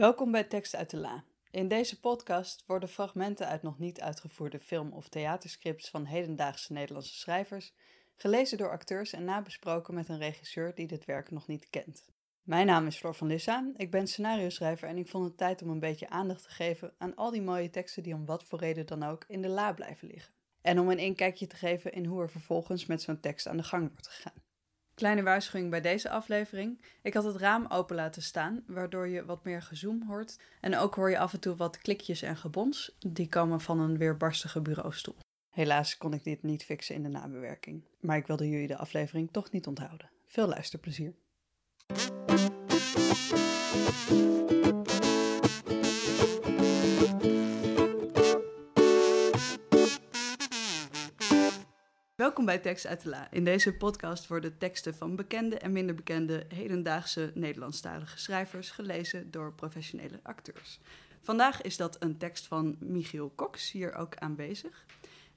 Welkom bij Tekst uit de La. In deze podcast worden fragmenten uit nog niet uitgevoerde film- of theaterscripts van hedendaagse Nederlandse schrijvers gelezen door acteurs en nabesproken met een regisseur die dit werk nog niet kent. Mijn naam is Floor van Lissa, ik ben scenario-schrijver en ik vond het tijd om een beetje aandacht te geven aan al die mooie teksten die om wat voor reden dan ook in de la blijven liggen. En om een inkijkje te geven in hoe er vervolgens met zo'n tekst aan de gang wordt gegaan. Kleine waarschuwing bij deze aflevering. Ik had het raam open laten staan, waardoor je wat meer gezoom hoort. En ook hoor je af en toe wat klikjes en gebons. Die komen van een weerbarstige bureaustoel. Helaas kon ik dit niet fixen in de nabewerking. Maar ik wilde jullie de aflevering toch niet onthouden. Veel luisterplezier. Welkom bij Tekst uit de La. In deze podcast worden teksten van bekende en minder bekende hedendaagse Nederlandstalige schrijvers gelezen door professionele acteurs. Vandaag is dat een tekst van Michiel Cox, hier ook aanwezig.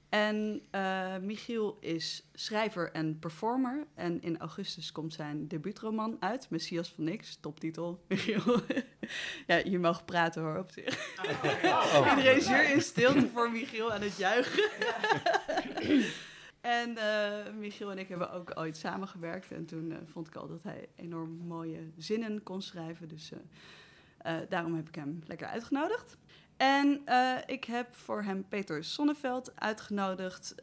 En uh, Michiel is schrijver en performer. En in augustus komt zijn debuutroman uit, Messias van Niks, toptitel. Michiel, ja, je mag praten hoor op zich. Oh. Iedereen zeer in stilte voor Michiel aan het juichen. En uh, Michiel en ik hebben ook ooit samengewerkt. En toen uh, vond ik al dat hij enorm mooie zinnen kon schrijven. Dus uh, daarom heb ik hem lekker uitgenodigd. En ik heb voor hem Peter Sonneveld uitgenodigd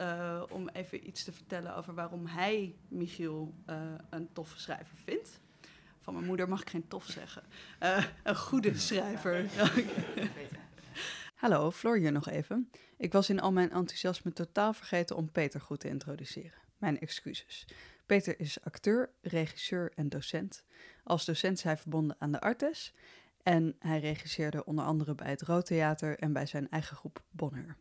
om even iets te vertellen over waarom hij Michiel een toffe schrijver vindt. Van mijn moeder mag ik geen tof zeggen. een goede schrijver. Hallo, Floor hier nog even. Ik was in al mijn enthousiasme totaal vergeten om Peter goed te introduceren. Mijn excuses. Peter is acteur, regisseur en docent. Als docent is hij verbonden aan de Artes. En hij regisseerde onder andere bij het Rood Theater en bij zijn eigen groep Bonheur.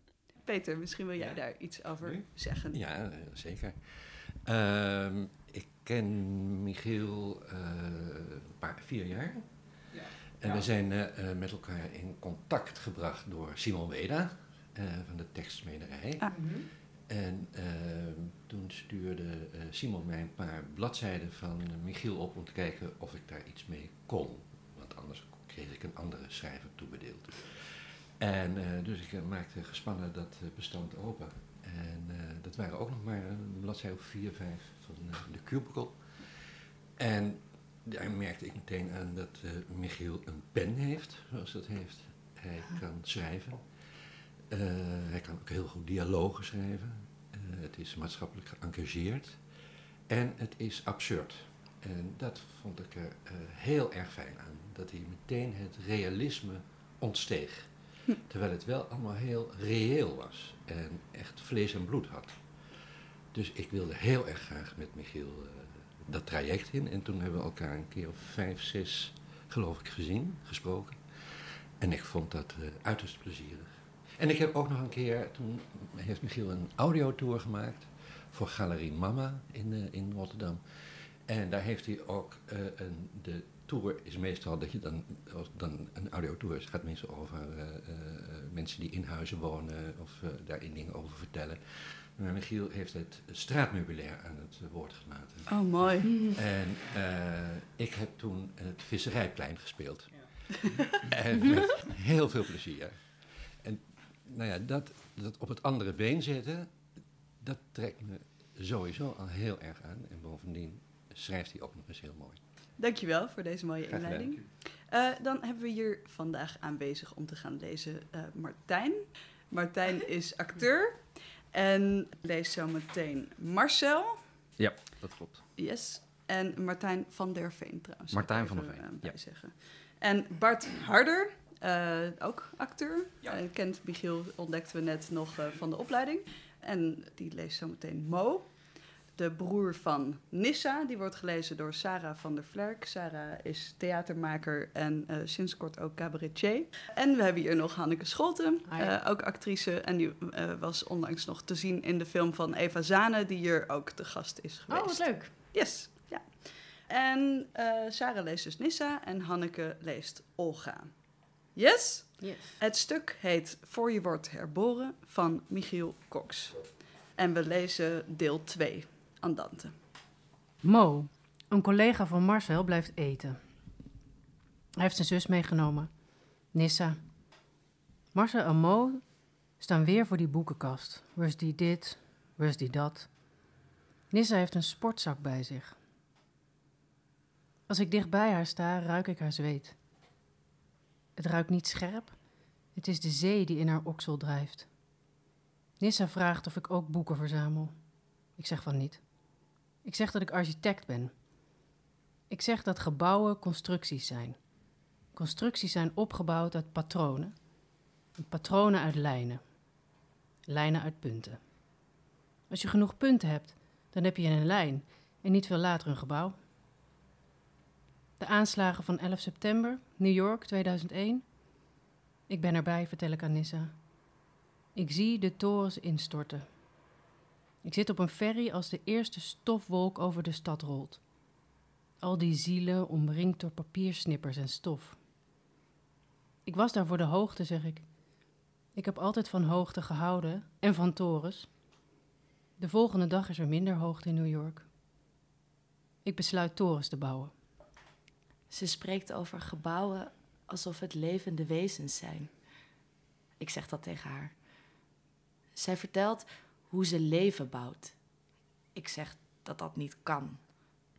Peter, misschien wil jij daar iets over zeggen. Ja, zeker. Uh, ik ken Michiel uh, een paar, vier jaar. En we zijn uh, met elkaar in contact gebracht door Simon Weda uh, van de tekstsmederij. Ah. Mhm. En uh, toen stuurde Simon mij een paar bladzijden van Michiel op om te kijken of ik daar iets mee kon. Want anders kreeg ik een andere schrijver toebedeeld. En dus ik maakte gespannen dat bestand open. En dat waren ook nog maar een bladzijde of vier, vijf van de Cubicle. En daar merkte ik meteen aan dat uh, Michiel een pen heeft, zoals dat heeft. Hij kan schrijven. Uh, hij kan ook heel goed dialogen schrijven. Uh, het is maatschappelijk geëngageerd. En het is absurd. En dat vond ik er heel erg fijn aan. Dat hij meteen het realisme ontsteeg. Hm. Terwijl het wel allemaal heel reëel was. En echt vlees en bloed had. Dus ik wilde heel erg graag met Michiel dat traject in. En toen hebben we elkaar een keer of vijf, zes, geloof ik, gezien, gesproken. En ik vond dat uh, uiterst plezierig. En ik heb ook nog een keer, toen heeft Michiel een audiotour gemaakt voor Galerie Mama in, uh, in Rotterdam. En daar heeft hij ook uh, een, de tour is meestal dat je dan, dan een audiotour is, gaat meestal over mensen die in huizen wonen of daarin dingen over vertellen. Maar Michiel heeft het straatmeubilair aan het woord gelaten. Oh, mooi. En uh, ik heb toen het Visserijplein gespeeld. Ja. en met heel veel plezier. En nou ja, dat, dat op het andere been zetten, dat trekt me sowieso al heel erg aan. En bovendien schrijft hij ook nog eens heel mooi. Dankjewel voor deze mooie inleiding. Uh, dan hebben we hier vandaag aanwezig om te gaan lezen uh, Martijn. Martijn is acteur. En lees zo meteen Marcel. Ja, dat klopt. Yes. En Martijn van der Veen trouwens. Martijn van der Veen, uh, ja. zeggen. En Bart Harder, uh, ook acteur. Ja. Uh, kent Michiel, ontdekten we net nog van de opleiding. En die leest zo meteen Mo de broer van Nissa. Die wordt gelezen door Sarah van der Vlerk. Sarah is theatermaker en uh, sinds kort ook cabaretier. En we hebben hier nog Hanneke Scholten, uh, ook actrice. En die uh, was onlangs nog te zien in de film van Eva Zane, die hier ook te gast is geweest. Oh, wat leuk. Yes, ja. En Sarah leest dus Nissa en Hanneke leest Olga. Yes? Yes. Het stuk heet Voor je wordt herboren van Michiel Cox. En we lezen deel 2. Andante. Mo, een collega van Marcel, blijft eten. Hij heeft zijn zus meegenomen. Nissa. Marcel en Mo staan weer voor die boekenkast. Is die dit? Is die dat? Nissa heeft een sportzak bij zich. Als ik dicht bij haar sta, ruik ik haar zweet. Het ruikt niet scherp. Het is de zee die in haar oksel drijft. Nissa vraagt of ik ook boeken verzamel. Ik zeg van niet. Ik zeg dat ik architect ben. Ik zeg dat gebouwen constructies zijn. Constructies zijn opgebouwd uit patronen. En patronen uit lijnen. Lijnen uit punten. Als je genoeg punten hebt, dan heb je een lijn en niet veel later een gebouw. De aanslagen van 11 september, New York 2001. Ik ben erbij, vertel ik aan. Ik zie de torens instorten. Ik zit op een ferry als de eerste stofwolk over de stad rolt. Al die zielen omringd door papiersnippers en stof. Ik was daar voor de hoogte, zeg ik. Ik heb altijd van hoogte gehouden en van torens. De volgende dag is er minder hoogte in New York. Ik besluit torens te bouwen. Ze spreekt over gebouwen alsof het levende wezens zijn. Ik zeg dat tegen haar. Zij vertelt hoe ze leven bouwt. Ik zeg dat dat niet kan.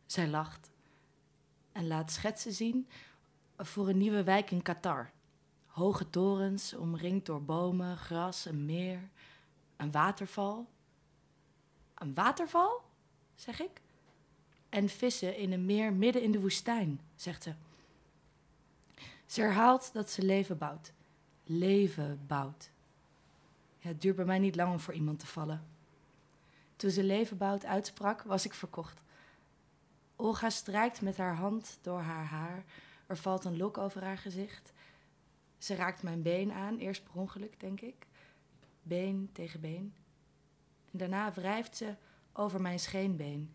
Zij lacht en laat schetsen zien voor een nieuwe wijk in Qatar. Hoge torens, omringd door bomen, gras, een meer, een waterval. Een waterval? zeg ik. En vissen in een meer midden in de woestijn, zegt ze. Ze herhaalt dat ze leven bouwt. Leven bouwt. Het duurt bij mij niet lang om voor iemand te vallen. Toen ze leven bouwt uitsprak, was ik verkocht. Olga strijkt met haar hand door haar haar. Er valt een lok over haar gezicht. Ze raakt mijn been aan, eerst per ongeluk, denk ik. Been tegen been. En daarna wrijft ze over mijn scheenbeen.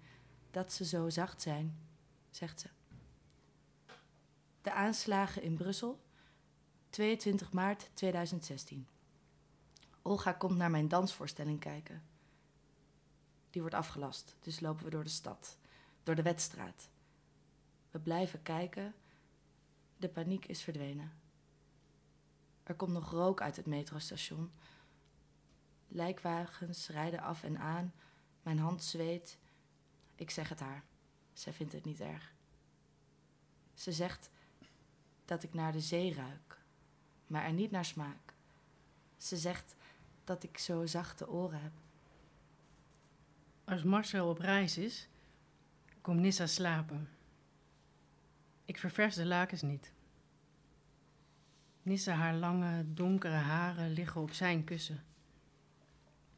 Dat ze zo zacht zijn, zegt ze. De aanslagen in Brussel, 22 maart 2016. Olga komt naar mijn dansvoorstelling kijken. Die wordt afgelast, dus lopen we door de stad, door de wedstraat. We blijven kijken. De paniek is verdwenen. Er komt nog rook uit het metrostation. Lijkwagens rijden af en aan. Mijn hand zweet. Ik zeg het haar. Zij vindt het niet erg. Ze zegt dat ik naar de zee ruik, maar er niet naar smaak. Ze zegt dat ik zo zachte oren heb. Als Marcel op reis is, komt Nissa slapen. Ik ververs de lakens niet. Nissa haar lange, donkere haren liggen op zijn kussen.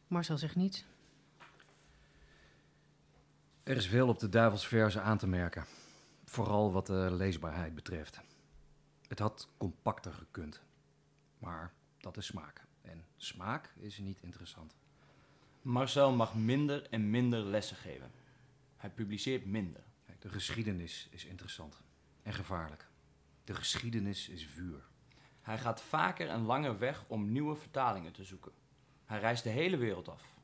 Marcel zegt niets. Er is veel op de duivelsverse aan te merken. Vooral wat de leesbaarheid betreft. Het had compacter gekund. Maar dat is smaak. En smaak is niet interessant. Marcel mag minder en minder lessen geven. Hij publiceert minder. Kijk, De geschiedenis is interessant en gevaarlijk. De geschiedenis is vuur. Hij gaat vaker en langer weg om nieuwe vertalingen te zoeken. Hij reist de hele wereld af.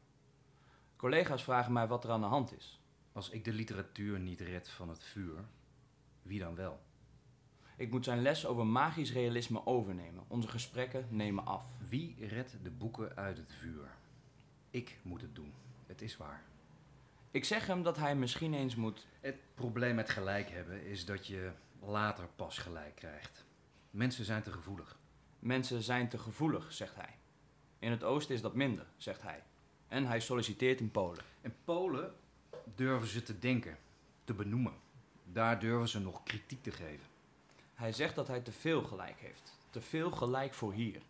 Collega's vragen mij wat er aan de hand is. Als ik de literatuur niet red van het vuur, wie dan wel? Ik moet zijn les over magisch realisme overnemen. Onze gesprekken nemen af. Wie redt de boeken uit het vuur? Ik moet het doen. Het is waar. Ik zeg hem dat hij misschien eens moet. Het probleem met gelijk hebben is dat je later pas gelijk krijgt. Mensen zijn te gevoelig. Mensen zijn te gevoelig, zegt hij. In het oosten is dat minder, zegt hij. En hij solliciteert in Polen. In Polen durven ze te denken, te benoemen. Daar durven ze nog kritiek te geven. Hij zegt dat hij te veel gelijk heeft. Te veel gelijk voor hier.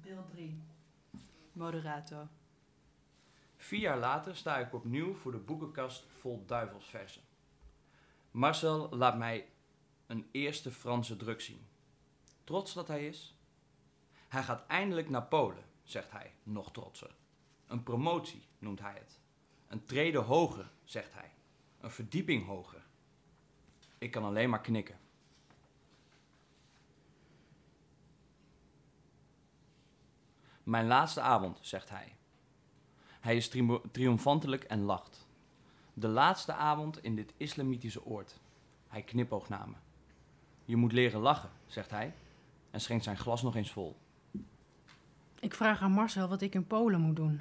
Beeld 3. Moderator. Vier jaar later sta ik opnieuw voor de boekenkast vol duivelsversen. Marcel laat mij een eerste Franse druk zien. Trots dat hij is. Hij gaat eindelijk naar Polen, zegt hij, nog trotser. Een promotie noemt hij het. Een trede hoger, zegt hij. Een verdieping hoger. Ik kan alleen maar knikken. Mijn laatste avond, zegt hij. Hij is tri- triomfantelijk en lacht. De laatste avond in dit islamitische oord. Hij knipoogt naar me. Je moet leren lachen, zegt hij en schenkt zijn glas nog eens vol. Ik vraag aan Marcel wat ik in Polen moet doen.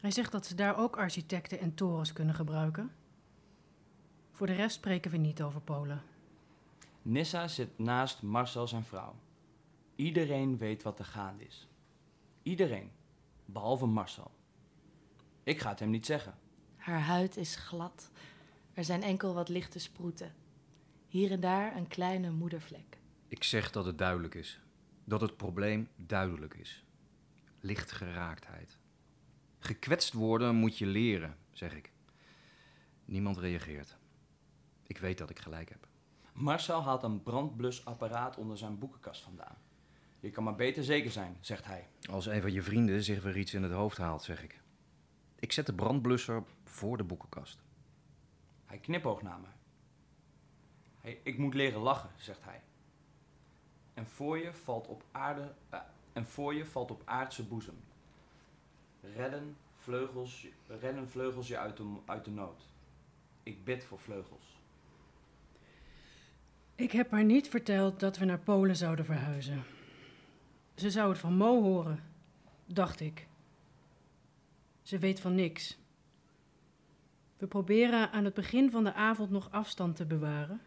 Hij zegt dat ze daar ook architecten en torens kunnen gebruiken. Voor de rest spreken we niet over Polen. Nissa zit naast Marcel zijn vrouw. Iedereen weet wat er gaande is. Iedereen, behalve Marcel. Ik ga het hem niet zeggen. Haar huid is glad. Er zijn enkel wat lichte sproeten. Hier en daar een kleine moedervlek. Ik zeg dat het duidelijk is. Dat het probleem duidelijk is. Lichtgeraaktheid. Gekwetst worden moet je leren, zeg ik. Niemand reageert. Ik weet dat ik gelijk heb. Marcel haalt een brandblusapparaat onder zijn boekenkast vandaan. Je kan maar beter zeker zijn, zegt hij. Als een van je vrienden zich weer iets in het hoofd haalt, zeg ik. Ik zet de brandblusser voor de boekenkast. Hij knipoogt naar me. Hey, ik moet leren lachen, zegt hij. En voor je valt op aarde, eh, en voor je valt op aardse boezem. Redden vleugels, redden vleugels je uit de, uit de nood. Ik bid voor vleugels. Ik heb haar niet verteld dat we naar Polen zouden verhuizen. Ze zou het van Mo horen, dacht ik. Ze weet van niks. We proberen aan het begin van de avond nog afstand te bewaren.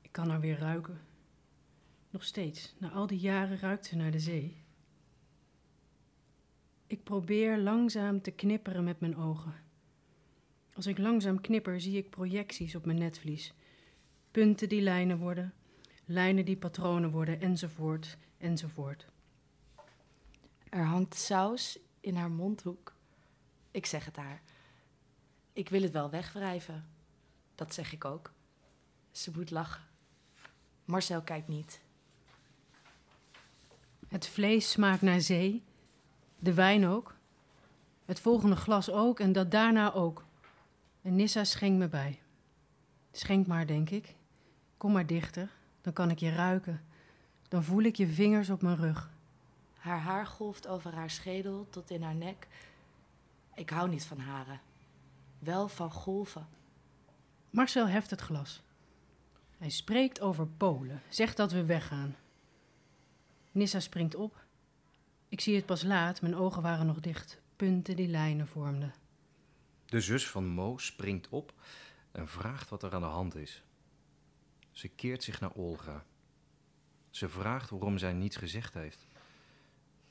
Ik kan haar weer ruiken. Nog steeds, na al die jaren ruikt ze naar de zee. Ik probeer langzaam te knipperen met mijn ogen. Als ik langzaam knipper, zie ik projecties op mijn netvlies. Punten die lijnen worden, lijnen die patronen worden, enzovoort, enzovoort. Er hangt saus in haar mondhoek. Ik zeg het haar. Ik wil het wel wegwrijven. Dat zeg ik ook. Ze moet lachen. Marcel kijkt niet. Het vlees smaakt naar zee, de wijn ook. Het volgende glas ook en dat daarna ook. En Nissa schenkt me bij. Schenk maar, denk ik. Kom maar dichter, dan kan ik je ruiken. Dan voel ik je vingers op mijn rug. Haar haar golft over haar schedel tot in haar nek. Ik hou niet van haren. Wel van golven. Marcel heft het glas. Hij spreekt over Polen, zegt dat we weggaan. Nissa springt op. Ik zie het pas laat, mijn ogen waren nog dicht. Punten die lijnen vormden. De zus van Mo springt op en vraagt wat er aan de hand is. Ze keert zich naar Olga. Ze vraagt waarom zij niets gezegd heeft.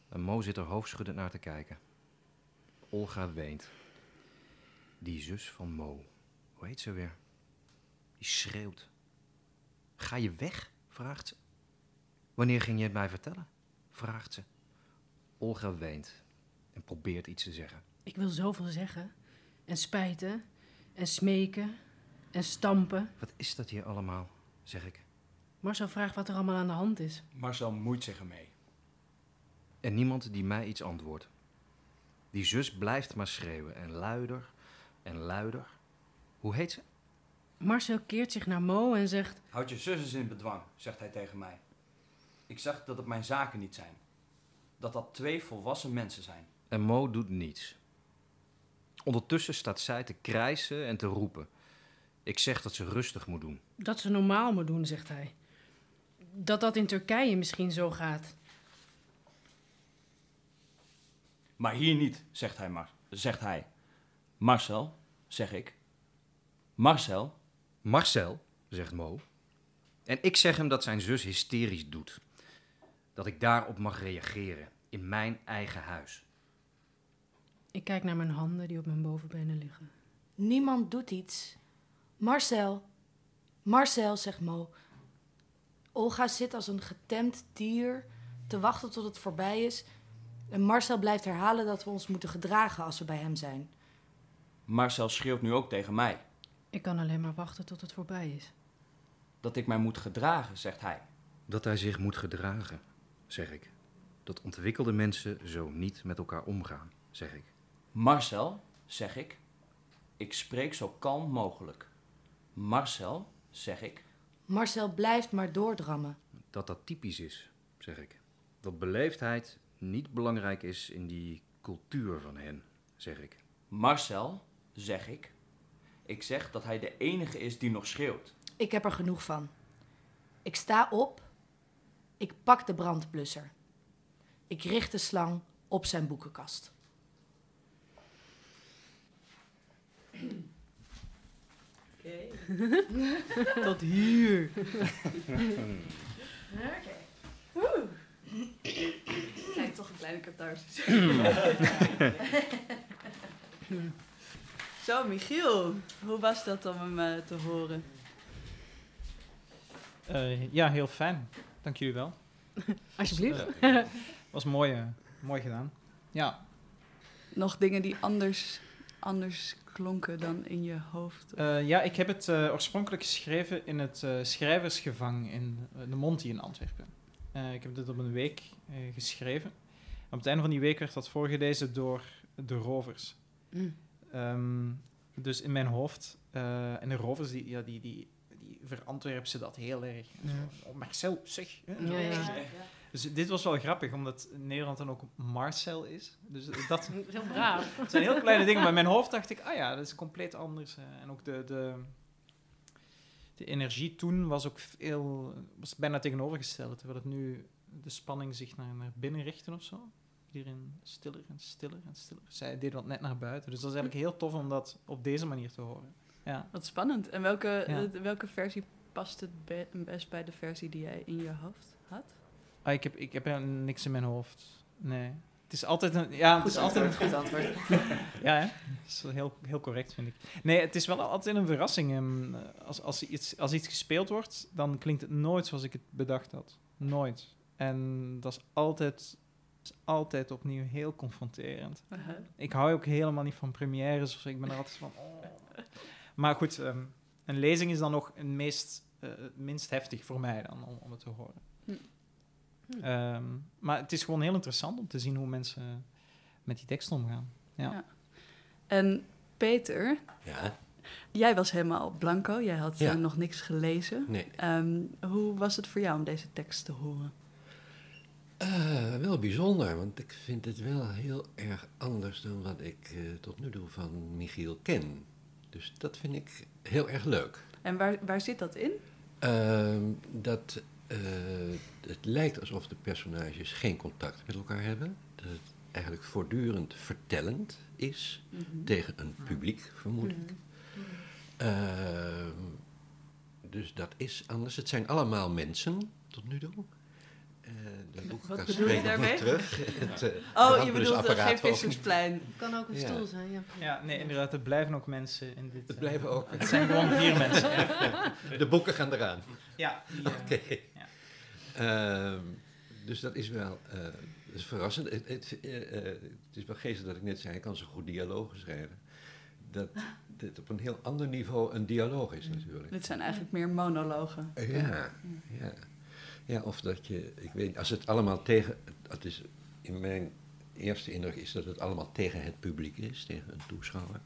En Mo zit er hoofdschuddend naar te kijken. Olga weent. Die zus van Mo, hoe heet ze weer? Die schreeuwt. Ga je weg? vraagt ze. Wanneer ging je het mij vertellen? vraagt ze. Olga weent en probeert iets te zeggen. Ik wil zoveel zeggen. En spijten. En smeken. En stampen. Wat is dat hier allemaal? zeg ik. Marcel vraagt wat er allemaal aan de hand is. Marcel moeit zich ermee. En niemand die mij iets antwoordt. Die zus blijft maar schreeuwen en luider en luider. Hoe heet ze? Marcel keert zich naar Mo en zegt: Houd je zus eens in bedwang, zegt hij tegen mij. Ik zeg dat het mijn zaken niet zijn. Dat dat twee volwassen mensen zijn. En Mo doet niets. Ondertussen staat zij te krijsen en te roepen. Ik zeg dat ze rustig moet doen. Dat ze normaal moet doen, zegt hij. Dat dat in Turkije misschien zo gaat. Maar hier niet, zegt hij, Mar zegt hij. Marcel, zeg ik. Marcel, Marcel, zegt Mo. En ik zeg hem dat zijn zus hysterisch doet. Dat ik daarop mag reageren. In mijn eigen huis. Ik kijk naar mijn handen die op mijn bovenbenen liggen. Niemand doet iets. Marcel, Marcel, zegt Mo. Olga zit als een getemd dier te wachten tot het voorbij is. En Marcel blijft herhalen dat we ons moeten gedragen als we bij hem zijn. Marcel schreeuwt nu ook tegen mij. Ik kan alleen maar wachten tot het voorbij is. Dat ik mij moet gedragen, zegt hij. Dat hij zich moet gedragen, zeg ik. Dat ontwikkelde mensen zo niet met elkaar omgaan, zeg ik. Marcel, zeg ik. Ik spreek zo kalm mogelijk. Marcel, zeg ik. Marcel blijft maar doordrammen. Dat dat typisch is, zeg ik. Dat beleefdheid niet belangrijk is in die cultuur van hen, zeg ik. Marcel, zeg ik. Ik zeg dat hij de enige is die nog schreeuwt. Ik heb er genoeg van. Ik sta op. Ik pak de brandblusser. Ik richt de slang op zijn boekenkast. Tot hier. Oké. Kijk, toch een kleine catharsis. Zo, Michiel. Hoe was dat om hem eh, te horen? Eh, ja, heel fijn. Dank jullie wel. Alsjeblieft. Eh, was mooi, eh, mooi gedaan. Ja, Nog dingen die anders, anders klonken dan in je hoofd? Eh, ja ik heb het eh, oorspronkelijk geschreven in het eh, schrijversgevang in de Monty in Antwerpen. Eh, ik heb dit op een week eh, geschreven. Op het einde van die week werd dat voorgelezen door de rovers. Mm. Ehm, dus in mijn hoofd, eh, en de rovers, die, ja, die, die, verantwerpen dat heel erg. Zo, oh, Marcel, zeg. hè, zo. Ja, ja. Dus dit was wel grappig, omdat Nederland dan ook Marcel is. Dus dat Heel braaf. het zijn heel kleine dingen, maar in mijn hoofd dacht ik, ah ja, dat is compleet anders. eh. en ook de, de, de energie toen was ook veel, was bijna tegenovergesteld. Terwijl het nu de spanning zich naar, naar binnen richtte of zo. Hierin stiller en stiller en stiller. Zij deden dat net naar buiten. Dus dat is eigenlijk heel tof om dat op deze manier te horen. Ja. Wat spannend. En welke, Ja. welke versie past het be- best bij de versie die jij in je hoofd had? Ah, ik, heb, ik heb niks in mijn hoofd. Nee. Het is altijd een... Ja, het is altijd een... Goed antwoord. Ja, hè? dat is heel, heel correct, vind ik. Nee, het is wel altijd een verrassing. ehm, Als, als, iets, als iets gespeeld wordt, dan klinkt het nooit zoals ik het bedacht had. Nooit. En dat is altijd, is altijd opnieuw heel confronterend. Ik hou ook helemaal niet van premières zo. Ik ben er altijd van... Oh. Maar goed, ehm, een lezing is dan nog het meest, eh, het minst heftig voor mij dan, om, om het te horen. Hm. Ehm, maar het is gewoon heel interessant om te zien hoe mensen met die tekst omgaan. Ja. Ja. En Peter, Ja, jij was helemaal blanco. Jij had Ja. eh, nog niks gelezen. nee. Ehm, hoe was het voor jou om deze tekst te horen? Eh, wel bijzonder, want ik vind het wel heel erg anders dan wat ik eh, tot nu toe van Michiel ken. Dus dat vind ik heel erg leuk. En waar, waar zit dat in? Ehm, dat eh, het lijkt alsof de personages geen contact met elkaar hebben. Dat het eigenlijk voortdurend vertellend is tegen een publiek, vermoed ik. Ehm, dus dat is anders. Het zijn allemaal mensen tot nu toe. Eh, de boekenkast bedoel je daarmee? terug. Het, eh, Oh, je bedoelt uh, geen ook niet. vissersplein. Kan ook een Ja. stoel zijn, ja. Ja, nee, inderdaad, er blijven ook mensen in dit. Het eh, blijven ook. Het zijn gewoon vier mensen. Ja, De boeken gaan eraan. ja eh, Oké. ja. Ehm, dus dat is wel eh, dat is verrassend. Het, het, eh, eh, het is wel geestig dat ik net zei, ik kan zo goed dialogen schrijven. Dat dit op een heel ander niveau een dialoog is natuurlijk. Dit zijn eigenlijk meer monologen. Ja, ja. Ja, of dat je, ik weet, als het allemaal tegen, het is, in mijn eerste indruk is dat het allemaal tegen het publiek is, tegen een toeschouwer.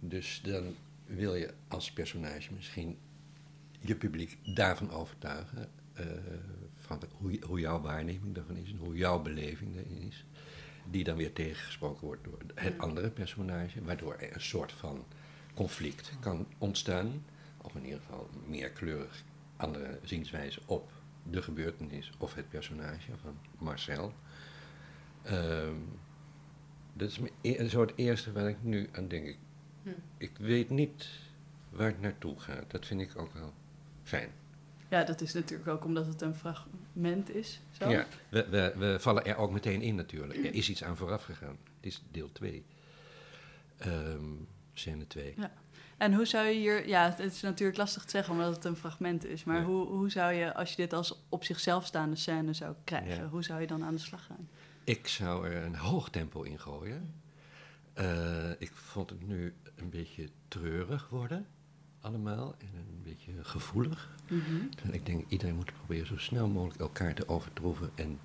Dus dan wil je als personage misschien je publiek daarvan overtuigen, eh, van hoe, hoe jouw waarneming daarvan is en hoe jouw beleving daarin is. Die dan weer tegengesproken wordt door het andere personage, waardoor er een soort van conflict kan ontstaan. Of in ieder geval meerkleurig andere zienswijze op de gebeurtenis of het personage van Marcel. Ehm, dat is mijn e- zo het eerste waar ik nu aan denk. Ik, Hm. ik weet niet waar het naartoe gaat. Dat vind ik ook wel fijn. Ja, dat is natuurlijk ook omdat het een fragment is. Zo. Ja, we, we, we vallen er ook meteen in natuurlijk. Er is iets aan vooraf gegaan. Het is deel 2. scène 2. En hoe zou je hier... Ja, het is natuurlijk lastig te zeggen omdat het een fragment is. Maar Ja. hoe, hoe zou je, als je dit als op zichzelf staande scène zou krijgen... Ja. hoe zou je dan aan de slag gaan? Ik zou er een hoog tempo in gooien. Eh, ik vond het nu een beetje treurig worden, allemaal. En een beetje gevoelig. En ik denk, iedereen moet proberen zo snel mogelijk elkaar te overtroeven en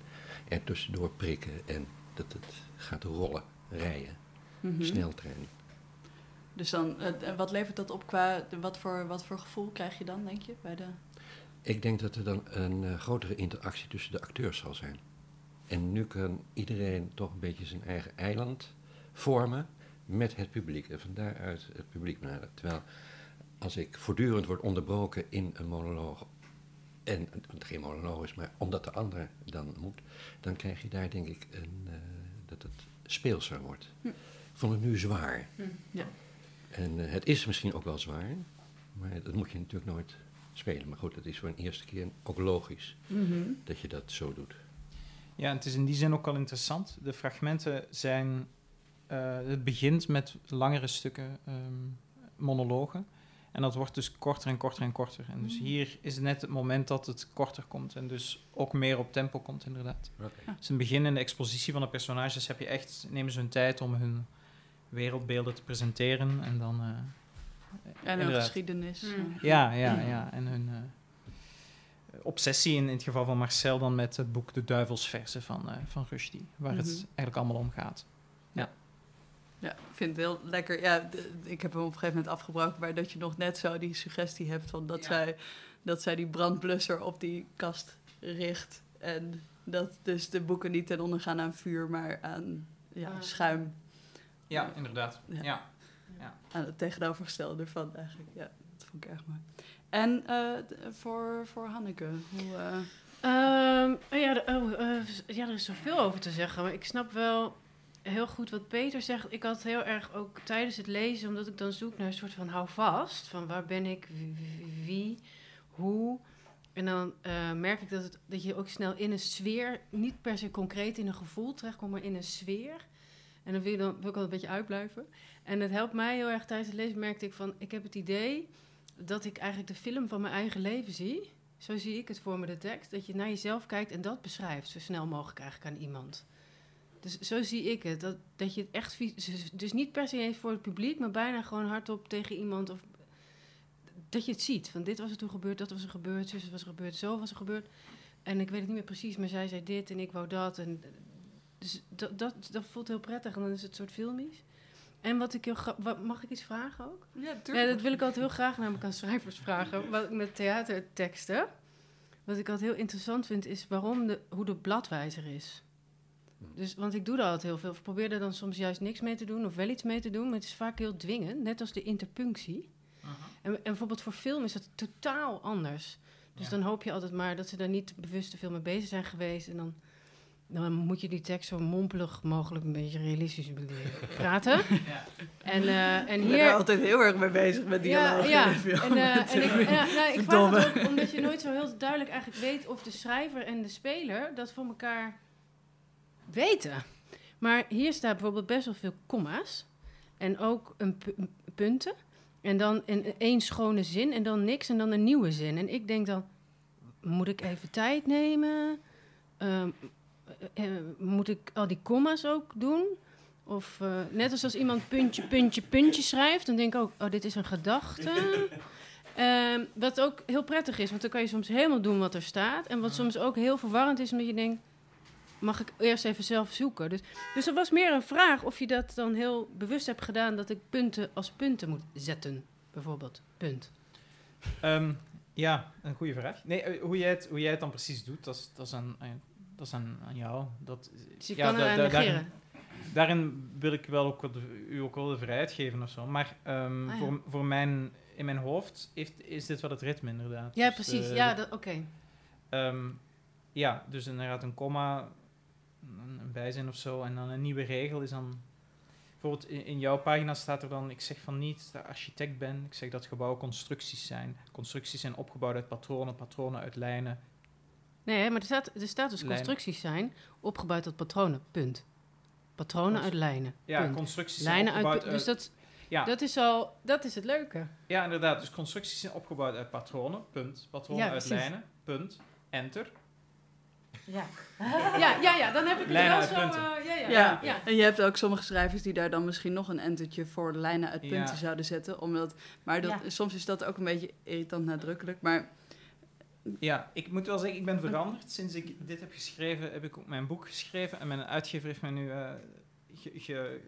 er tussendoor prikken. En dat het gaat rollen, rijden, Mhm. sneltrein. Dus dan, eh, wat levert dat op qua... Wat voor, wat voor gevoel krijg je dan, denk je? Bij de... Ik denk dat er dan een eh, grotere interactie tussen de acteurs zal zijn. En nu kan iedereen toch een beetje zijn eigen eiland vormen met het publiek. En van daaruit het publiek benaderen. Terwijl als ik voortdurend word onderbroken in een monoloog, en het geen monoloog is, maar omdat de ander dan moet, dan krijg je daar denk ik een, eh, dat het speelser wordt. Hm. Ik vond het nu zwaar. Hm, ja. En eh, het is misschien ook wel zwaar, maar dat moet je natuurlijk nooit spelen. Maar goed, het is voor een eerste keer ook logisch Mhm. dat je dat zo doet. Ja, en het is in die zin ook wel interessant. De fragmenten zijn... eh, het begint met langere stukken ehm, monologen. En dat wordt dus korter en korter en korter. En dus hier is net het moment dat het korter komt. En dus ook meer op tempo komt, inderdaad. Oké. Dus in het begin in de expositie van de personages heb je echt... Nemen ze hun tijd om hun wereldbeelden te presenteren. En dan... eh, En inderdaad. geschiedenis. Hm. eh. Ja, ja, ja. En hun eh, obsessie in, in het geval van Marcel dan met het boek De Duivelsversen van, eh van Rushdie. Waar het Mhm. eigenlijk allemaal om gaat. Ja, ik vind het heel lekker. Ja, ik heb hem op een gegeven moment afgebroken, maar dat je nog net zo die suggestie hebt van dat, Ja. zij, dat zij die brandblusser op die kast richt. En dat dus de boeken niet ten onder gaan aan vuur, maar aan ja, schuim. Ja, inderdaad. Ja. Ja. Aan het tegenovergestelde ervan eigenlijk. Ja, dat vond ik erg mooi. En eh, voor, voor Hanneke, hoe... eh, Ehm, oh ja, oh, eh, ja, er is zoveel over te zeggen. Maar ik snap wel heel goed wat Peter zegt. Ik had heel erg ook tijdens het lezen, omdat ik dan zoek naar een soort van houvast. Van waar ben ik, wie, hoe. En dan eh, merk ik dat, het, dat je ook snel in een sfeer, niet per se concreet in een gevoel terechtkomt, maar in een sfeer. En dan wil, je dan ik wel een beetje uitblijven. En het helpt mij heel erg tijdens het lezen, merkte ik van, ik heb het idee dat ik eigenlijk de film van mijn eigen leven zie. Zo zie ik het voor me, de tekst. Dat je naar jezelf kijkt en dat beschrijft, zo snel mogelijk eigenlijk aan iemand. Dus zo zie ik het. Dat, dat je het echt... Dus, dus niet per se eens voor het publiek, maar bijna gewoon hardop tegen iemand. Of, dat je het ziet. Van dit was er toen gebeurd, dat was er gebeurd, zus was er gebeurd, zo was er gebeurd. En ik weet het niet meer precies, maar zij zei dit en ik wou dat. En, dus dat, dat, dat voelt heel prettig en dan is het soort filmisch. En wat ik heel wat, Mag ik iets vragen ook? ja, Ja, dat wil ik altijd heel graag namelijk aan schrijvers vragen. Wat ik met theaterteksten. Wat ik altijd heel interessant vind, is waarom de, hoe de bladwijzer is. Dus, want ik doe daar altijd heel veel. Of probeer er dan soms juist niks mee te doen of wel iets mee te doen. Maar het is vaak heel dwingend, net als de interpunctie. En, en bijvoorbeeld voor film is dat totaal anders. Dus Ja. dan hoop je altijd maar dat ze daar niet bewust te veel mee bezig zijn geweest. En dan, dan moet je die tekst zo mompelig mogelijk een beetje realistisch praten. Ja. En, eh, en Ik ben hier... er altijd heel erg mee bezig met dialoog. Ja, ja. En, eh, en ik, ja, nou, ik vraag het ook omdat je nooit zo heel duidelijk eigenlijk weet of de schrijver en de speler dat voor elkaar weten. Maar hier staat bijvoorbeeld best wel veel comma's en ook een pu- punten. En dan in één schone zin en dan niks en dan een nieuwe zin. En ik denk dan, moet ik even tijd nemen? Ehm, eh, eh, moet ik al die comma's ook doen? Of eh, net als als iemand puntje, puntje, puntje schrijft, dan denk ik ook, oh, dit is een gedachte. Ehm, wat ook heel prettig is, want dan kan je soms helemaal doen wat er staat. En wat soms ook heel verwarrend is, omdat je denkt, mag ik eerst even zelf zoeken? Dus, dus er was meer een vraag of je dat dan heel bewust hebt gedaan, dat ik punten als punten moet zetten, bijvoorbeeld. Punt. Ehm, ja, een goede vraag. Nee, hoe, jij het, hoe jij het dan precies doet, dat is, dat is, aan- dat is aan, aan jou. Dat, Dus je ja, kan da- da- negeren. daarin, daarin wil ik wel ook wat u ook wel de vrijheid geven of zo. Maar ehm, Ah, ja. voor, voor mijn, in mijn hoofd heeft, is dit wel het ritme inderdaad. Ja, Dus, precies. eh, ja, oké. Ehm, ja, dus inderdaad een komma, een, een bijzin of zo. En dan een nieuwe regel is dan... Bijvoorbeeld in, in jouw pagina staat er dan... Ik zeg van niet dat ik architect ben. Ik zeg dat gebouwen constructies zijn. Constructies zijn opgebouwd uit patronen, patronen uit lijnen. Nee, maar er staat, er dus constructies zijn opgebouwd uit patronen. Punt. Patronen uit lijnen. Ja, punt. constructies zijn Lijnen uit, opgebouwd pu- Dus dat, Ja. dat is al, dat is het leuke. Ja, inderdaad. Dus constructies zijn opgebouwd uit patronen, punt. Patronen Ja, uit precies. lijnen, punt. Enter. Ja. ja, ja, ja, dan heb ik het Lijnen wel uit zo. punten. eh, ja, ja, Ja. ja. En je hebt ook sommige schrijvers die daar dan misschien nog een entertje voor lijnen uit punten Ja. zouden zetten. Omdat, maar dat, Ja. soms is dat ook een beetje irritant nadrukkelijk. Maar Ja, ik moet wel zeggen, ik ben veranderd. Sinds ik dit heb geschreven, heb ik ook mijn boek geschreven. En mijn uitgever heeft mij nu eh, ge- ge-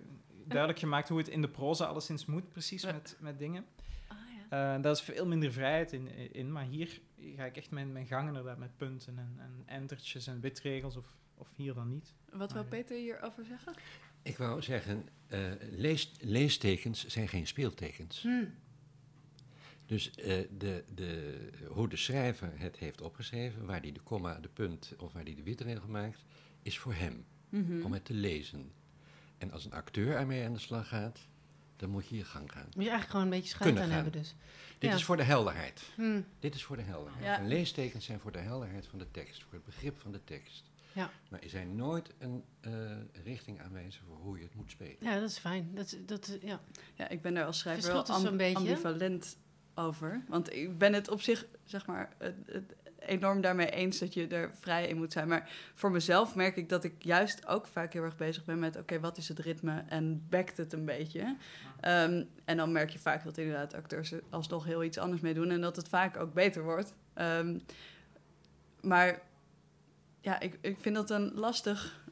duidelijk gemaakt hoe het in de proza alleszins moet, precies, met, met dingen. Ah, ja. Eh daar is veel minder vrijheid in, in, maar hier ga ik echt mijn, mijn gang inderdaad met punten en, en entertjes en witregels, of, of hier dan niet. wat wil Maar- Peter hierover zeggen? Ik wou zeggen, eh, lees, leestekens zijn geen speeltekens. Hm. Dus eh, de, de, hoe de schrijver het heeft opgeschreven, waar hij de komma, de punt of waar hij de witregel maakt, is voor hem, Mhm. om het te lezen. En als een acteur ermee aan de slag gaat, dan moet je je gang gaan. Moet je eigenlijk gewoon een beetje schijt Kunnen aan gaan. hebben dus. Dit Ja. is voor de helderheid. Hm. Dit is voor de helderheid. Ja. En leestekens zijn voor de helderheid van de tekst, voor het begrip van de tekst. Ja. Maar er zijn nooit een eh, richting aanwijzen voor hoe je het moet spelen. Ja, dat is fijn. Dat, dat, is- ja. Ja, ik ben daar als schrijver wel Verschilt am- zo'n beetje? ambivalent over. Want ik ben het op zich, zeg maar, het, enorm daarmee eens dat je er vrij in moet zijn. Maar voor mezelf merk ik dat ik juist ook vaak heel erg bezig ben met... oké, wat is het ritme en backt het een beetje? Ehm, en dan merk je vaak dat inderdaad acteurs alsnog heel iets anders mee doen... en dat het vaak ook beter wordt. Ehm, maar ja, ik, ik vind dat een lastig...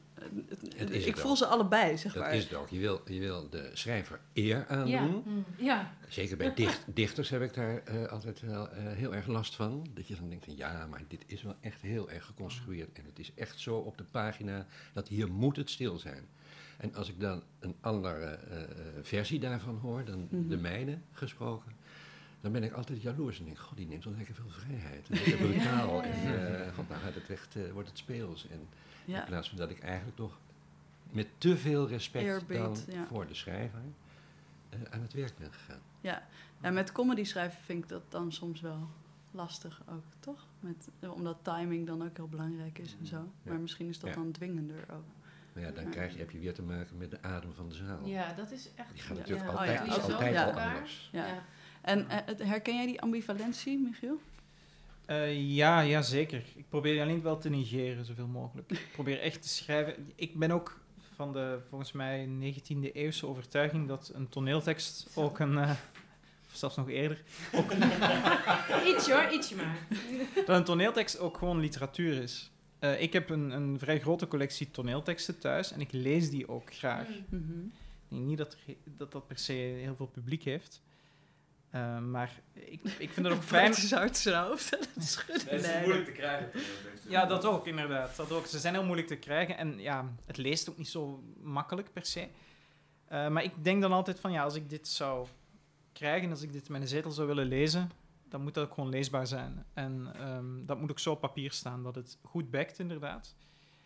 Het is ik het voel ook. ze allebei, zeg Dat maar. is het ook. Je wil, je wil de schrijver eer aandoen. Hm. ja. Zeker bij dicht, dichters heb ik daar eh, altijd wel eh, heel erg last van. Dat je dan denkt, van, ja, maar dit is wel echt heel erg geconstrueerd. En het is echt zo op de pagina dat hier moet het stil zijn. En als ik dan een andere eh, eh, versie daarvan hoor, dan Mhm. de mijne gesproken, dan ben ik altijd jaloers en denk, god, die neemt wel lekker veel vrijheid. En lekker brutaal. En eh, god, nou gaat het echt, wordt het speels. En Ja. in plaats van dat ik eigenlijk toch met te veel respect dan ja. voor de schrijver eh, aan het werk ben gegaan. Ja, en met comedy schrijven vind ik dat dan soms wel lastig ook, toch? Met, omdat timing dan ook heel belangrijk is en zo. Maar misschien is dat Ja. dan dwingender ook. Maar ja, dan krijg je, heb je weer te maken met de adem van de zaal. ja, dat is echt... Die gaat Ja. natuurlijk Ja. altijd, Oh altijd Ja. al elkaar. anders. Ja. Ja. En eh, herken jij die ambivalentie, Michiel? Eh, ja, ja, zeker. Ik probeer alleen wel te negeren zoveel mogelijk. Ik probeer echt te schrijven. Ik ben ook van de, volgens mij, 19e eeuwse overtuiging dat een toneeltekst ook een, eh, of zelfs nog eerder, Ietsje hoor, ietsje maar. dat een toneeltekst ook gewoon literatuur is. Eh, ik heb een, een vrij grote collectie toneelteksten thuis en ik lees die ook graag. Mhm. Ik denk niet dat er dat, dat per se heel veel publiek heeft. Eh, maar ik, ik vind het ook fijn... Bart is hard zijn hoofd aan het schudden. Nee, te krijgen. Ja, dat ook, inderdaad. Dat ook. Ze zijn heel moeilijk te krijgen en ja, het leest ook niet zo makkelijk per se. Eh, maar ik denk dan altijd van, ja, als ik dit zou krijgen, als ik dit in mijn zetel zou willen lezen, dan moet dat ook gewoon leesbaar zijn. En ehm, dat moet ook zo op papier staan, dat het goed backt, inderdaad.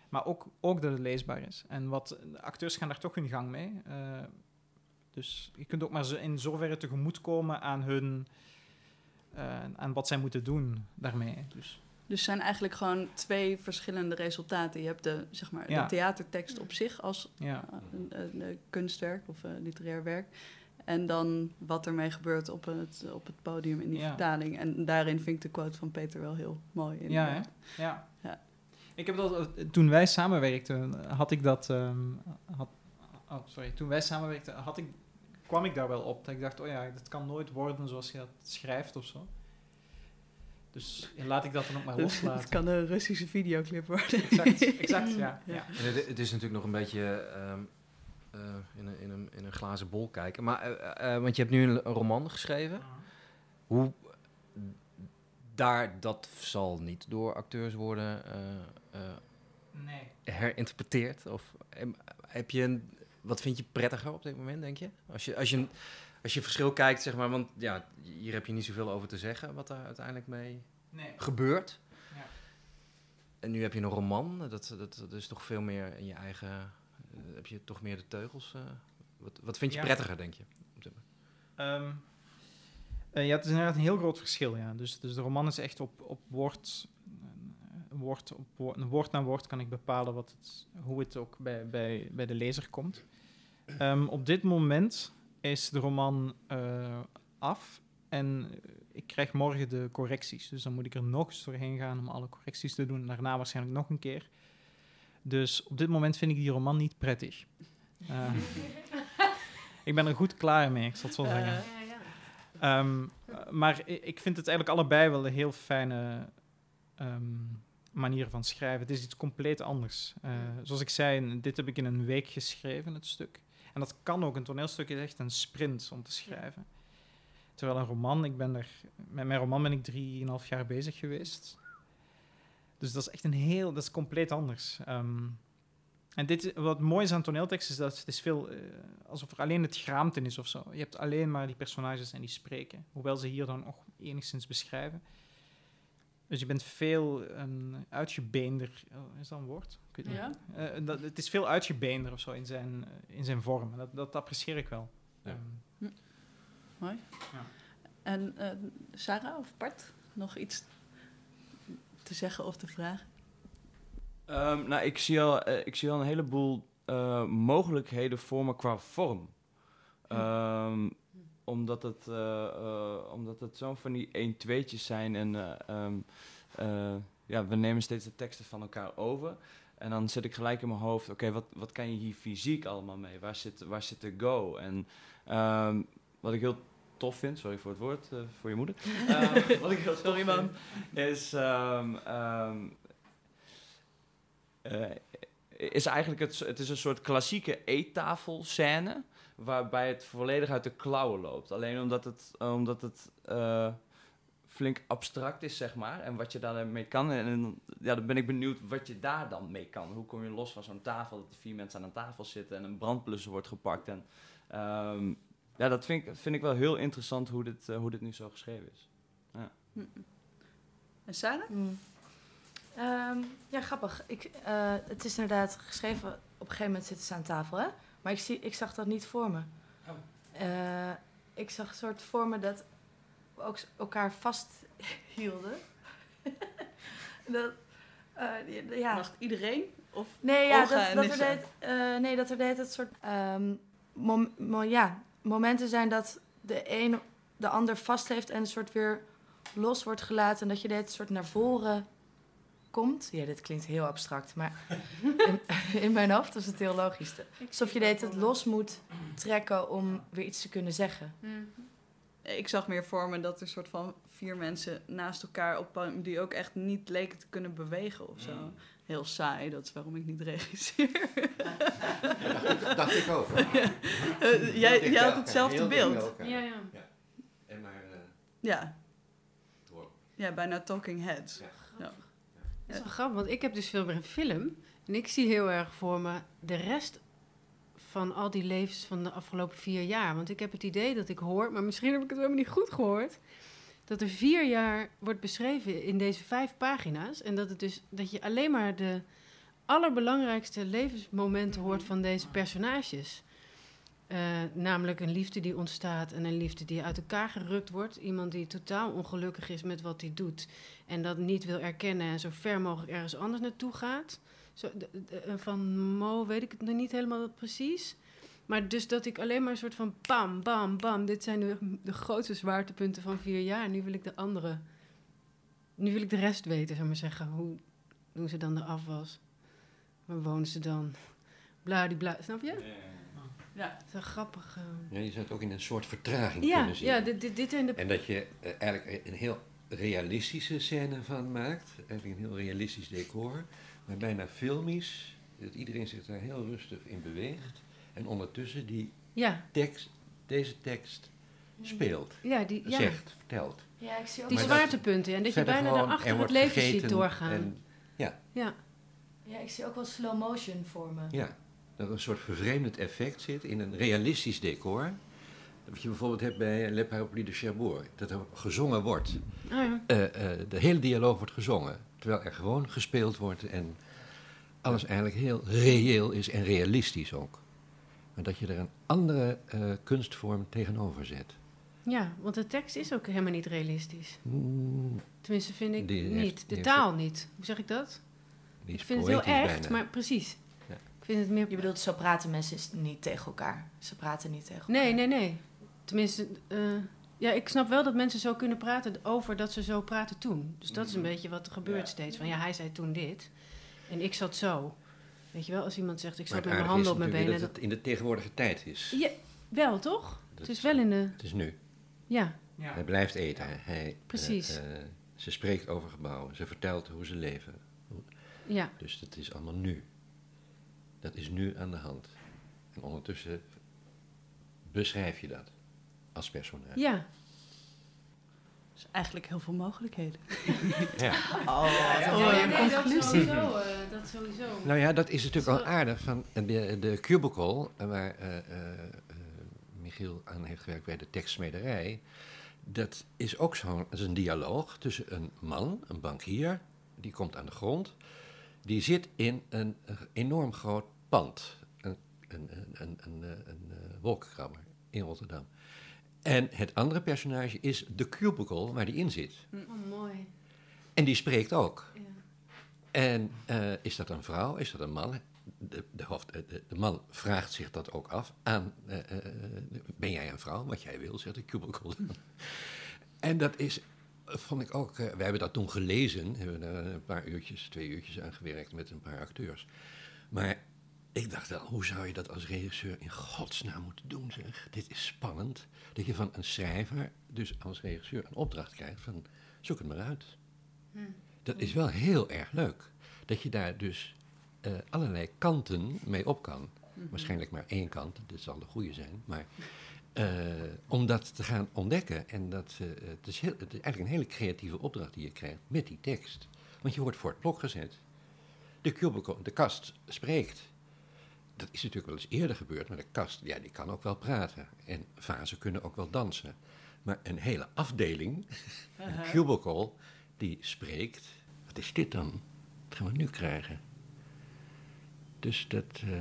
Maar ook, ook dat het leesbaar is. En wat, de acteurs gaan daar toch hun gang mee. Eh, dus je kunt ook maar in zoverre tegemoetkomen aan hun... eh, aan wat zij moeten doen daarmee. Dus Dus zijn eigenlijk gewoon twee verschillende resultaten. Je hebt de, zeg maar, Ja. de theatertekst op zich als ja. eh, een, een, een kunstwerk of een literair werk. En dan wat ermee gebeurt op het, op het podium in die Ja. vertaling. En daarin vind ik de quote van Peter wel heel mooi. Ja, hè? Ja. Ja. Ik heb dat, eh, toen wij samenwerkten, had ik dat. ehm, had, oh, sorry. Toen wij samenwerkten, had ik, kwam ik daar wel op. Dat ik dacht, oh ja, dat kan nooit worden zoals je dat schrijft of zo. Dus laat ik dat dan ook maar Het loslaten. kan een Russische videoclip worden. Exact, exact, ja. Ja. En het, het is natuurlijk nog een beetje ehm, eh, in, een, in, een, in een glazen bol kijken. Maar, eh, eh, want je hebt nu een, een roman geschreven. Hoe daar, dat zal niet door acteurs worden eh, eh, Nee. herinterpreteerd? Of heb je een, wat vind je prettiger op dit moment, denk je? Als je, als je, als je verschil kijkt, zeg maar, want ja, hier heb je niet zoveel over te zeggen wat daar uiteindelijk mee nee. gebeurt. Ja. En nu heb je een roman, dat, dat, dat is toch veel meer in je eigen. eh, heb je toch meer de teugels? eh, wat, wat vind je Ja. prettiger, denk je? Ehm, eh, ja, het is inderdaad een heel groot verschil. Ja. Dus, dus de roman is echt op, op woord, woord, op woord, na woord kan ik bepalen wat het, hoe het ook bij, bij, bij de lezer komt. Ehm, op dit moment is de roman eh, af en eh, ik krijg morgen de correcties. Dus dan moet ik er nog eens doorheen gaan om alle correcties te doen. Daarna waarschijnlijk nog een keer. Dus op dit moment vind ik die roman niet prettig. Eh, ik ben er goed klaar mee, ik zal het zo zeggen. Eh, Ehm, eh, maar ik vind het eigenlijk allebei wel een heel fijne ehm, manier van schrijven. Het is iets compleet anders. Eh, zoals ik zei, dit heb ik in een week geschreven, het stuk. En dat kan ook. Een toneelstuk is echt een sprint om te schrijven. Terwijl een roman, ik ben er, met mijn roman ben ik drieënhalf jaar bezig geweest. Dus dat is echt een heel, dat is compleet anders. Ehm, En dit, wat mooi is aan toneeltekst is dat het is veel eh, alsof er alleen het geraamte is of zo. Je hebt alleen maar die personages en die spreken. Hoewel ze hier dan nog enigszins beschrijven. Dus je bent veel um, uitgebeender. Oh, is dat een woord? Ik weet niet. Ja? Eh, dat, het is veel uitgebeender of zo in zijn, eh, in zijn vorm. Dat, dat apprecieer ik wel. Ja. Ehm, Mooi. Ja. En eh, Sarah of Bart, nog iets te zeggen of te vragen? Ehm, nou, ik zie, al, ik zie al een heleboel eh, mogelijkheden voor me qua vorm. Ehm, omdat het, eh, eh, omdat het zo'n van die 1-2'tjes zijn en eh, ehm, eh, ja, we nemen steeds de teksten van elkaar over. En dan zit ik gelijk in mijn hoofd, oké, wat, wat kan je hier fysiek allemaal mee? Waar zit, waar zit de go? En ehm, wat ik heel tof vind, sorry voor het woord, voor je moeder. Ehm, wat ik heel Sorry, vind, is, is eigenlijk het, het is een soort klassieke eettafelscène waarbij het volledig uit de klauwen loopt. Alleen omdat het, omdat het eh, flink abstract is, zeg maar, en wat je daarmee kan. En, en ja, dan ben ik benieuwd wat je daar dan mee kan. Hoe kom je los van zo'n tafel, dat er vier mensen aan een tafel zitten en een brandblusser wordt gepakt. En, ehm, ja, dat vind ik, vind ik wel heel interessant hoe dit, eh, hoe dit nu zo geschreven is. En Sarah? Mm. Ehm, ja, grappig. Ik, eh, het is inderdaad geschreven, op een gegeven moment zitten ze aan tafel, hè? Maar ik, zie, ik zag dat niet voor me. Eh, ik zag een soort voor me dat we ook elkaar vasthielden. dat, eh, ja. Mag iedereen? Of Nee, ja, dat, dat er deed, eh, nee, dat er deed het soort ehm, mom- ja, momenten zijn dat de een de ander vast heeft en een soort weer los wordt gelaten. En dat je dit een soort naar voren komt. Ja, dit klinkt heel abstract, maar in, in mijn hoofd is het heel logisch. Alsof je dit het los moet trekken om weer iets te kunnen zeggen. Ik zag meer voor me dat er een soort van vier mensen naast elkaar op die ook echt niet leken te kunnen bewegen of zo. Mm. Heel saai, dat is waarom ik niet regisseer. dacht, ik, dacht ik ook. Eh, jij, jij had hetzelfde beeld. Ja, ja. En maar eh, Ja. ja, bijna Talking Heads. Dat is wel grappig, want ik heb dus veel meer een film. En ik zie heel erg voor me de rest van al die levens van de afgelopen vier jaar. Want ik heb het idee dat ik hoor, maar misschien heb ik het helemaal niet goed gehoord. Dat er vier jaar wordt beschreven in deze vijf pagina's. En dat, het dus, dat je alleen maar de allerbelangrijkste levensmomenten hoort van deze personages. Eh, namelijk een liefde die ontstaat en een liefde die uit elkaar gerukt wordt. Iemand die totaal ongelukkig is met wat hij doet en dat niet wil erkennen en zo ver mogelijk ergens anders naartoe gaat. Zo, eh, van Mo weet ik het nog niet helemaal precies. Maar dus dat ik alleen maar een soort van bam, bam, bam. Dit zijn de, de grootste zwaartepunten van vier jaar. Nu wil ik de andere. Nu wil ik de rest weten, zou maar zeggen. Hoe, hoe ze dan eraf was. Waar wonen ze dan? Bladibla, snap je? Ja. Dat is wel grappig. eh. Ja, je zou het ook in een soort vertraging Ja, kunnen zien. ja dit, dit, dit zijn de... En dat je eh, eigenlijk een heel realistische scène van maakt. Eigenlijk een heel realistisch decor. Maar bijna filmisch. Dat iedereen zich daar heel rustig in beweegt. En ondertussen die Ja, tekst, deze tekst speelt. ja, die, ja. Zegt, vertelt. Ja, ik zie ook die zwaartepunten. En dat je bijna gewoon, daarachter er het leven ziet doorgaan. En, Ja, ja, ik zie ook wel slow motion voor me. ja, dat er een soort vervreemdend effect zit in een realistisch decor. Wat je bijvoorbeeld hebt bij Le Parapluie de Cherbourg. Dat er gezongen wordt. Ja. Eh, eh, de hele dialoog wordt gezongen. Terwijl er gewoon gespeeld wordt en alles eigenlijk heel reëel is en realistisch ook. Maar dat je er een andere eh, kunstvorm tegenover zet. ja, want de tekst is ook helemaal niet realistisch. Mm, Tenminste, vind ik Die niet. De heeft- taal niet. Hoe zeg ik dat? Ik vind het heel echt, bijna. maar precies. Vind het meer... Je bedoelt, zo praten mensen is- niet tegen elkaar. Ze praten niet tegen elkaar. Nee, nee, nee. Tenminste, eh, ja, ik snap wel dat mensen zo kunnen praten over dat ze zo praten toen. Dus dat is een beetje wat er gebeurt steeds. Van ja, hij zei toen dit en ik zat zo. Weet je wel, als iemand zegt, ik zat met mijn handen is op mijn benen. dat het in de tegenwoordige tijd is. Ja, wel toch? Dat Het is wel in de... Het is nu. Ja, Ja. Hij blijft eten. Hij, eh, Precies. eh, ze spreekt over gebouwen. Ze vertelt hoe ze leven. ja. Dus dat is allemaal nu. Dat is nu aan de hand. En ondertussen beschrijf je dat als personage. Ja, Dus eigenlijk heel veel mogelijkheden. Ja. Oh, Ja, mooie nee, dat conclusie. sowieso, eh, dat sowieso. Nou ja, dat is natuurlijk wel aardig van de, de cubicle eh, waar eh, eh, eh, Michiel aan heeft gewerkt bij de tekstsmederij. Dat is ook zo'n dat is een dialoog tussen een man, een bankier, die komt aan de grond. Die zit in een enorm groot pand, een, een, een, een, een, eh, een, eh, wolkenkrabber in Rotterdam. En het andere personage is de cubicle waar die in zit. Oh, mooi. En die spreekt ook. Ja. En eh, is dat een vrouw? Is dat een man? De, de, hoofd, eh, de, de man vraagt zich dat ook af aan... ben jij een vrouw? Wat jij wil, zegt de cubicle. en dat is, vond ik ook... eh, we hebben dat toen gelezen. Hebben daar een paar uurtjes, twee uurtjes aan gewerkt met een paar acteurs. Maar ik dacht wel, hoe zou je dat als regisseur in godsnaam moeten doen, zeg? Dit is spannend. Dat je van een schrijver, dus als regisseur, een opdracht krijgt van... zoek het maar uit. Dat is wel heel erg leuk. Dat je daar dus eh, allerlei kanten mee op kan. Waarschijnlijk maar één kant, dit zal de goede zijn. Maar eh, om dat te gaan ontdekken. En dat, eh, het, is heel, het is eigenlijk een hele creatieve opdracht die je krijgt met die tekst. Want je wordt voor het blok gezet. De cubicle, de kast spreekt. Dat is natuurlijk wel eens eerder gebeurd, maar de kast, ja, die kan ook wel praten. En vazen kunnen ook wel dansen. Maar een hele afdeling, een cubicle, die spreekt. Wat is dit dan? Wat gaan we nu krijgen? Dus dat, eh,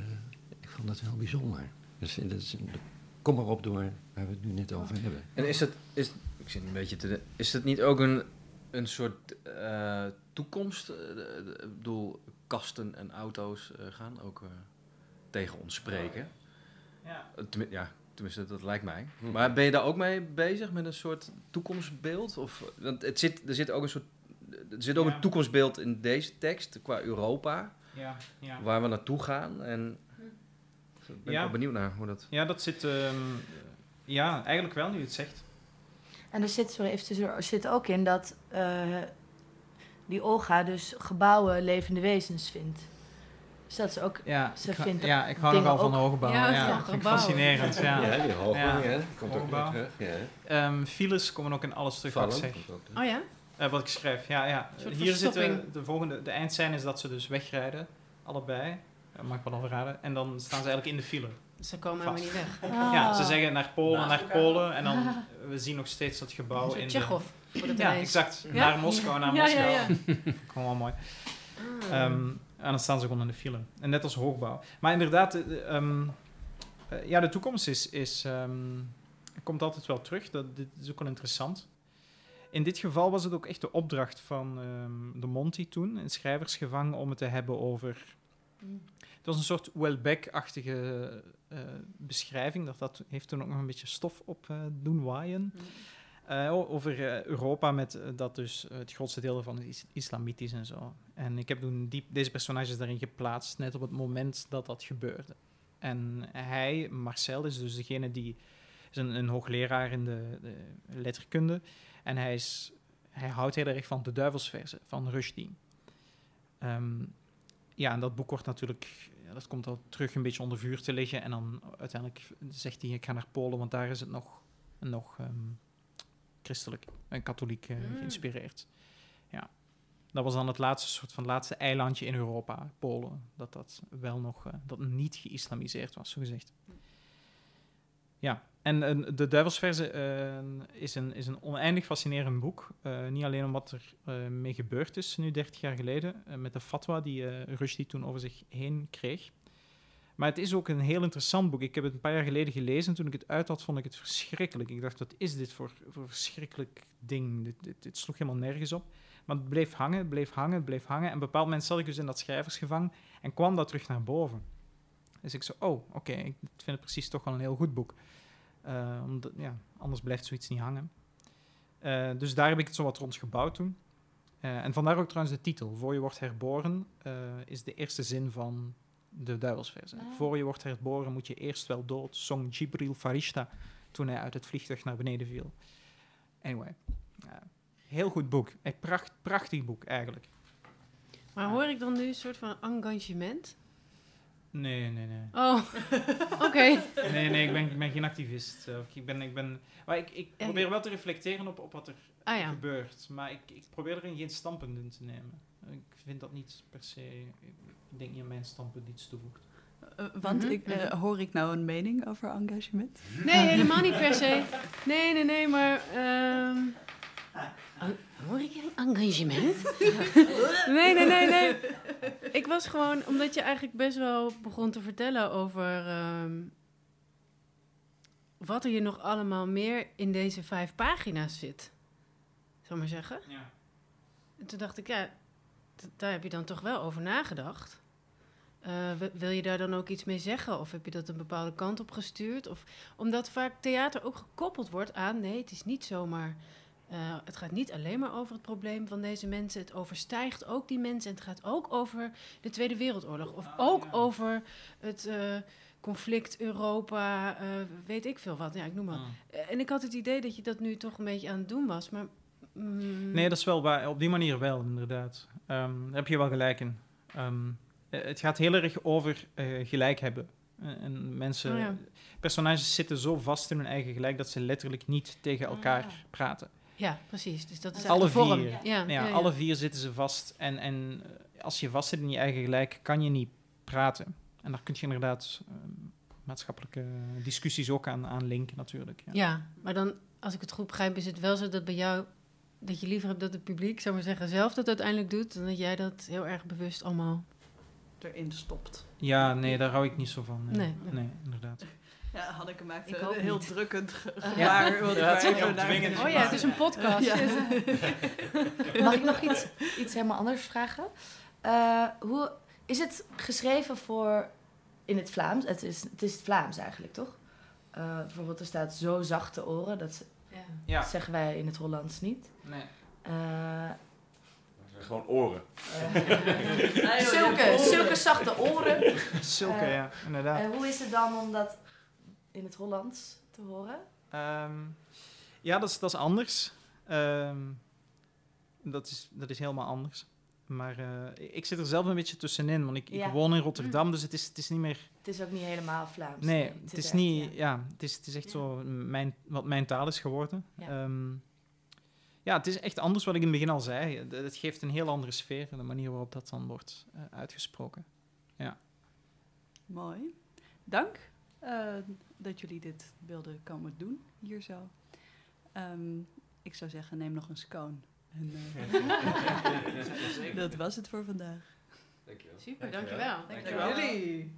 ik vond dat wel bijzonder. Dus, dat is, kom maar op door waar we het nu net over hebben. En is het, is, ik zit een beetje te, is het niet ook een, een soort eh, toekomst? Eh, Ik bedoel, kasten en auto's eh, gaan ook eh, tegen ons spreken. Ja. Tenmi- ja, tenminste, dat lijkt mij. Hm. Maar ben je daar ook mee bezig met een soort toekomstbeeld? Of, want het zit, er zit ook een soort. Er zit ook Ja. een toekomstbeeld in deze tekst qua Europa, Ja, ja. waar we naartoe gaan. En ben Ja. wel benieuwd naar hoe dat. ja, dat zit... ehm, ja, eigenlijk wel, nu je het zegt. En er zit, sorry, even er zit ook in dat eh, die Olga dus gebouwen levende wezens vindt. Dus dat is ook... Ja, Ze ik, hou- vindt ja, ik hou nogal van ook- hoogbouwen. Ja, Ja, vind ik gebouwen. fascinerend. Ja. Ja, die hoge, Ja. die komt ook weer terug. Ja. Ehm, files komen ook in alles terug wat ik Vallen zeg. Oh ja? Eh, wat ik schrijf, ja, ja. Hier zitten de volgende, de eindscène is dat ze dus wegrijden, allebei. Dat mag ik wel al verraden. En dan staan ze eigenlijk in de file. Ze komen helemaal niet weg. Ah. Ja, ze zeggen naar Polen, naar Polen. En dan, we zien nog steeds dat gebouw in de... Tsjechov. voor het Ja, exact. Ja? Naar Moskou, naar Ja, Moskou. ja, ja. Gewoon wel mooi. Ah. Ehm, en dan staan ze gewoon in de file. En net als hoogbouw. Maar inderdaad, eh, ehm, eh, ja, de toekomst is, is, ehm, komt altijd wel terug. Dat, dit is ook wel interessant. In dit geval was het ook echt de opdracht van ehm, de Monty toen, een schrijversgevang, om het te hebben over... Mm. Het was een soort Welbeck-achtige eh, beschrijving. Dat, dat heeft toen ook nog een beetje stof op eh, doen waaien. Mm. Eh, o- over Europa, met dat dus het grootste deel van is islamitisch en zo. En ik heb toen die, deze personages daarin geplaatst, net op het moment dat dat gebeurde. En hij, Marcel, is dus degene die is een, een hoogleraar in de, de letterkunde. En hij, is, hij houdt heel erg van de duivelsverzen van Rushdie. Ehm, ja, en dat boek wordt natuurlijk, ja, dat komt al terug een beetje onder vuur te liggen. En dan uiteindelijk zegt hij, ik ga naar Polen, want daar is het nog, nog ehm, christelijk en katholiek eh, Mm. geïnspireerd. Ja. Dat was dan het laatste soort van laatste eilandje in Europa, Polen, dat dat wel nog eh, dat niet geïslamiseerd was, zo gezegd. Ja, en de Duivelsverse eh, is, een, is een oneindig fascinerend boek. Eh, niet alleen om wat er eh, mee gebeurd is, nu 30 jaar geleden, met de fatwa die eh Rushdie toen over zich heen kreeg. Maar het is ook een heel interessant boek. Ik heb het een paar jaar geleden gelezen. Toen ik het uit had, vond ik het verschrikkelijk. Ik dacht, wat is dit voor, voor verschrikkelijk ding? Dit, sloeg helemaal nergens op. Maar het bleef hangen, het bleef hangen, het bleef hangen. En op een bepaald moment zat ik dus in dat schrijversgevang en kwam dat terug naar boven. Dus ik zo, oh, oké, ik vind het precies toch wel een heel goed boek. Eh, omdat, ja, anders blijft zoiets niet hangen. Eh, dus daar heb ik het zo wat rond gebouwd toen. Eh, en vandaar ook trouwens de titel. Voor je wordt herboren is de eerste zin van de duivelsverse. Ah. Voor je wordt herboren moet je eerst wel dood, zong Jibril Farishta toen hij uit het vliegtuig naar beneden viel. Anyway, heel goed boek. Een pracht, prachtig boek eigenlijk. Maar hoor ik dan nu een soort van engagement? Nee, nee, nee. Oh, oké. Nee, nee, ik ben, ik ben geen activist. eh, Ik, ben, ik, ben, maar ik, ik probeer wel te reflecteren op, op wat er Ah ja. gebeurt. Maar ik, ik probeer erin geen standpunt in te nemen. Ik vind dat niet per se... Ik denk niet aan mijn standpunt iets toevoegt. Eh, want Mhm, ik, eh, mhm. hoor ik nou een mening over engagement? Nee, helemaal niet per se. Nee, nee, nee, maar... ehm, hoor ik een engagement? nee, nee, nee, nee. Ik was gewoon... Omdat je eigenlijk best wel begon te vertellen over... ehm, wat er hier nog allemaal meer in deze vijf pagina's zit. Zal ik maar zeggen. Ja. En toen dacht ik, ja, daar heb je dan toch wel over nagedacht. Eh, wi- wil je daar dan ook iets mee zeggen? Of heb je dat een bepaalde kant op gestuurd? Of omdat vaak theater ook gekoppeld wordt aan, nee, het is niet zomaar. Eh, het gaat niet alleen maar over het probleem van deze mensen. Het overstijgt ook die mensen. En het gaat ook over de Tweede Wereldoorlog. Of ook over het eh, conflict Europa, eh, weet ik veel wat. Ja, ik noem maar. Ah. En ik had het idee dat je dat nu toch een beetje aan het doen was. Maar. mm, Nee, dat is wel waar. Op die manier wel, inderdaad. Ehm, daar heb je wel gelijk in. Ehm, eh, het gaat heel erg over gelijk hebben. En mensen, Oh ja. personages zitten zo vast in hun eigen gelijk dat ze letterlijk niet tegen elkaar Ah. praten. Ja, precies. Dus dat is Alle vorm. vier. Ja, Ja, ja, ja. alle vier zitten ze vast. En, en eh, als je vast zit in je eigen gelijk, kan je niet praten. En daar kun je inderdaad ehm, maatschappelijke discussies ook aan, aan linken, natuurlijk. Ja. Ja, maar dan, als ik het goed begrijp, is het wel zo dat bij jou... dat je liever hebt dat het publiek, zou maar zeggen, zelf dat uiteindelijk doet... dan dat jij dat heel erg bewust allemaal... Erin stopt. Ja, nee, daar hou ik niet zo van. Nee, Nee, nee. nee inderdaad. Ja, Hanneke maakt Ik een ook heel niet. drukkend Ja. gebaar. Ja, het even naar-. Oh ja, het is een podcast. Ja. Mag ik nog iets, iets helemaal anders vragen? Eh, hoe is het geschreven voor in het Vlaams? Het is het is het Vlaams eigenlijk, toch? Eh, bijvoorbeeld er staat zo zachte oren. Dat Ja, zeggen wij in het Hollands niet. nee. Eh, Gewoon oren. eh, zulke, zulke zachte oren. Zulke, Eh, ja, inderdaad. En hoe is het dan om dat in het Hollands te horen? Ehm, ja, dat is, dat is anders. Ehm, dat, is, dat is helemaal anders. Maar eh, ik zit er zelf een beetje tussenin, want ik, Ja. ik woon in Rotterdam, dus het is, het is niet meer... Het is ook niet helemaal Vlaams. Nee, het het is echt, niet... ja. Ja, het, is, het is echt Ja. zo mijn, wat mijn taal is geworden. Ja. Ehm, ja, het is echt anders wat ik in het begin al zei. Het- geeft een heel andere sfeer, de manier waarop dat dan wordt eh, uitgesproken. Mooi. Dank eh, dat jullie dit wilden komen doen, hier zo. Ehm, ik zou zeggen, neem nog een scone. En, eh, dat was het voor vandaag. Dankjewel. Super, dankjewel. Dank jullie.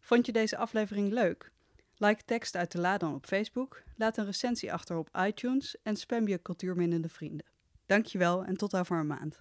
Vond je deze aflevering leuk? Like tekst uit de Ladan op Facebook, laat een recensie achter op iTunes en spam je cultuurminnende vrienden. Dankjewel en tot over een maand.